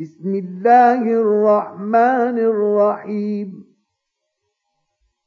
بسم الله الرحمن الرحيم.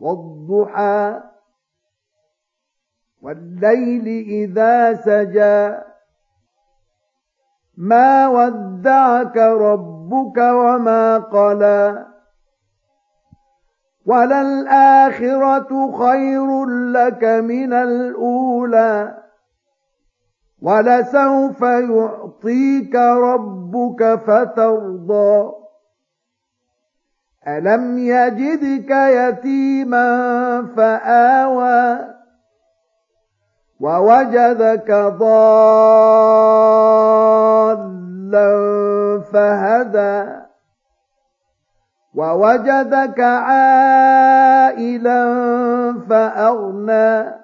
والضحى. والليل إذا سجى. ما ودعك ربك وما قلى. وللآخرة خير لك من الأولى. ولسوف يعطيك ربك فترضى. ألم يجدك يتيما فآوى ووجدك ضالا فهدى ووجدك عائلا فأغنى.